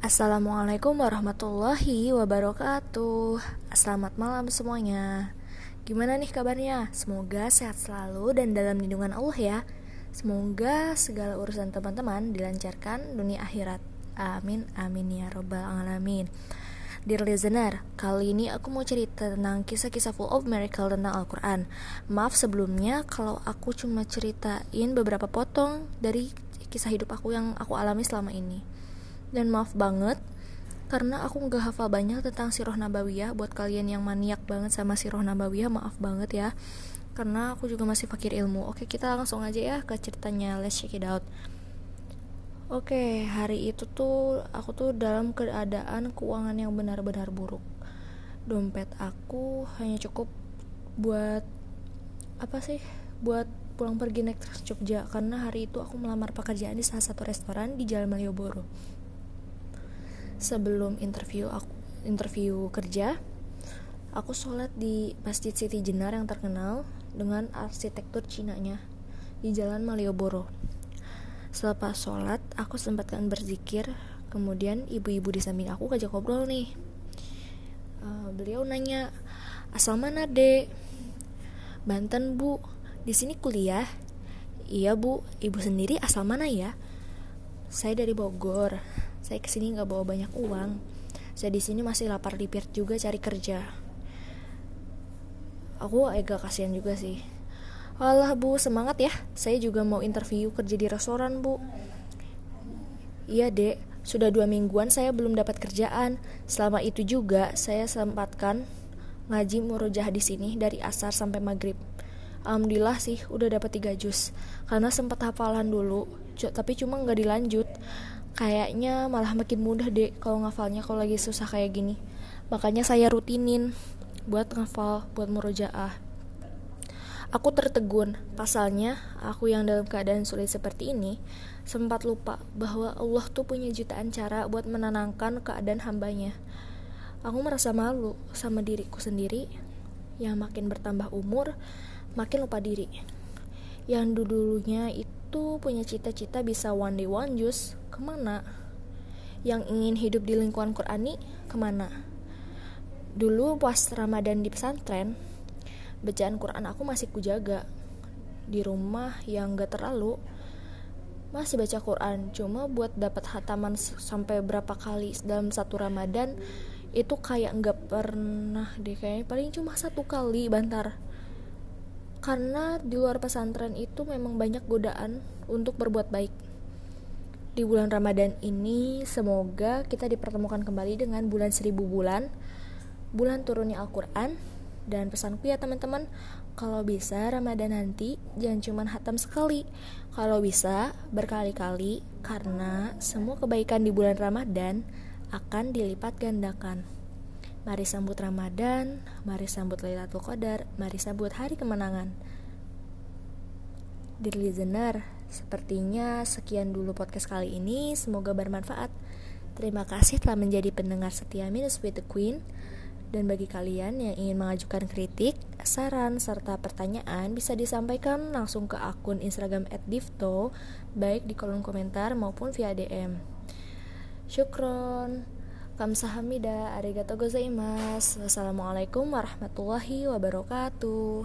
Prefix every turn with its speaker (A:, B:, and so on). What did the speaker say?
A: Assalamualaikum warahmatullahi wabarakatuh. Selamat malam semuanya. Gimana nih kabarnya? Semoga sehat selalu dan dalam lindungan Allah ya. Semoga segala urusan teman-teman dilancarkan dunia akhirat. Amin, amin ya robbal alamin. Dear listener, kali ini aku mau cerita tentang kisah-kisah full of miracle tentang Al-Quran. Maaf sebelumnya kalau aku cuma ceritain beberapa potong dari kisah hidup aku yang aku alami selama ini dan maaf banget karena aku nggak hafal banyak tentang Sirah Nabawiyah. Buat kalian yang maniak banget sama Sirah Nabawiyah maaf banget ya. Karena aku juga masih fakir ilmu. Oke kita langsung aja ya ke ceritanya. Let's check it out. Oke hari itu tuh aku tuh dalam keadaan keuangan yang benar-benar buruk. Dompet aku hanya cukup buat apa sih buat pulang pergi naik Trans Jogja. Karena hari itu aku melamar pekerjaan di salah satu restoran di Jalan Malioboro sebelum interview aku interview kerja aku sholat di Masjid Siti Jenar yang terkenal dengan arsitektur Cina-nya di Jalan Malioboro. Selepas sholat, aku sempatkan berzikir. Kemudian ibu-ibu di samping aku ngajak ngobrol nih. Uh, beliau nanya, asal mana dek? Banten bu, di sini kuliah. Iya bu, ibu sendiri asal mana ya? Saya dari Bogor saya ke sini nggak bawa banyak uang. Saya di sini masih lapar di pirt juga cari kerja. Aku agak kasihan juga sih. Alah bu semangat ya. Saya juga mau interview kerja di restoran bu. Iya dek. Sudah dua mingguan saya belum dapat kerjaan. Selama itu juga saya sempatkan Ngaji murojah di sini Dari asar sampai maghrib. Alhamdulillah sih udah dapat tiga jus Karena sempat hafalan dulu Tapi cuma nggak dilanjut kayaknya malah makin mudah deh kalau ngafalnya kalau lagi susah kayak gini. Makanya saya rutinin buat ngafal buat murojaah. Aku tertegun pasalnya aku yang dalam keadaan sulit seperti ini sempat lupa bahwa Allah tuh punya jutaan cara buat menenangkan keadaan hambanya. Aku merasa malu sama diriku sendiri yang makin bertambah umur makin lupa diri yang dulunya itu punya cita-cita bisa one day one juice ke mana? Yang ingin hidup di lingkungan Qurani ke mana? Dulu pas Ramadan di pesantren bacaan Quran aku masih kujaga. Di rumah yang gak terlalu masih baca Quran. Cuma buat dapat hataman sampai berapa kali dalam satu Ramadan itu kayak nggak pernah deh kayaknya. Paling cuma satu kali bantar karena di luar pesantren itu memang banyak godaan untuk berbuat baik. Di bulan Ramadan ini semoga kita dipertemukan kembali dengan bulan seribu bulan bulan turunnya Al-Quran. Dan pesanku ya teman-teman kalau bisa Ramadan nanti jangan cuma hatam sekali. Kalau bisa berkali-kali karena semua kebaikan di bulan Ramadan akan dilipat gandakan Mari sambut Ramadan, mari sambut Lailatul Qadar, mari sambut hari kemenangan. Dear listener, sepertinya sekian dulu podcast kali ini. Semoga bermanfaat. Terima kasih telah menjadi pendengar setia Minus with the Queen. Dan bagi kalian yang ingin mengajukan kritik, saran, serta pertanyaan bisa disampaikan langsung ke akun Instagram @divto baik di kolom komentar maupun via DM. Syukron. Kamsahamnida, arigato gozaimasu. Wassalamualaikum warahmatullahi wabarakatuh.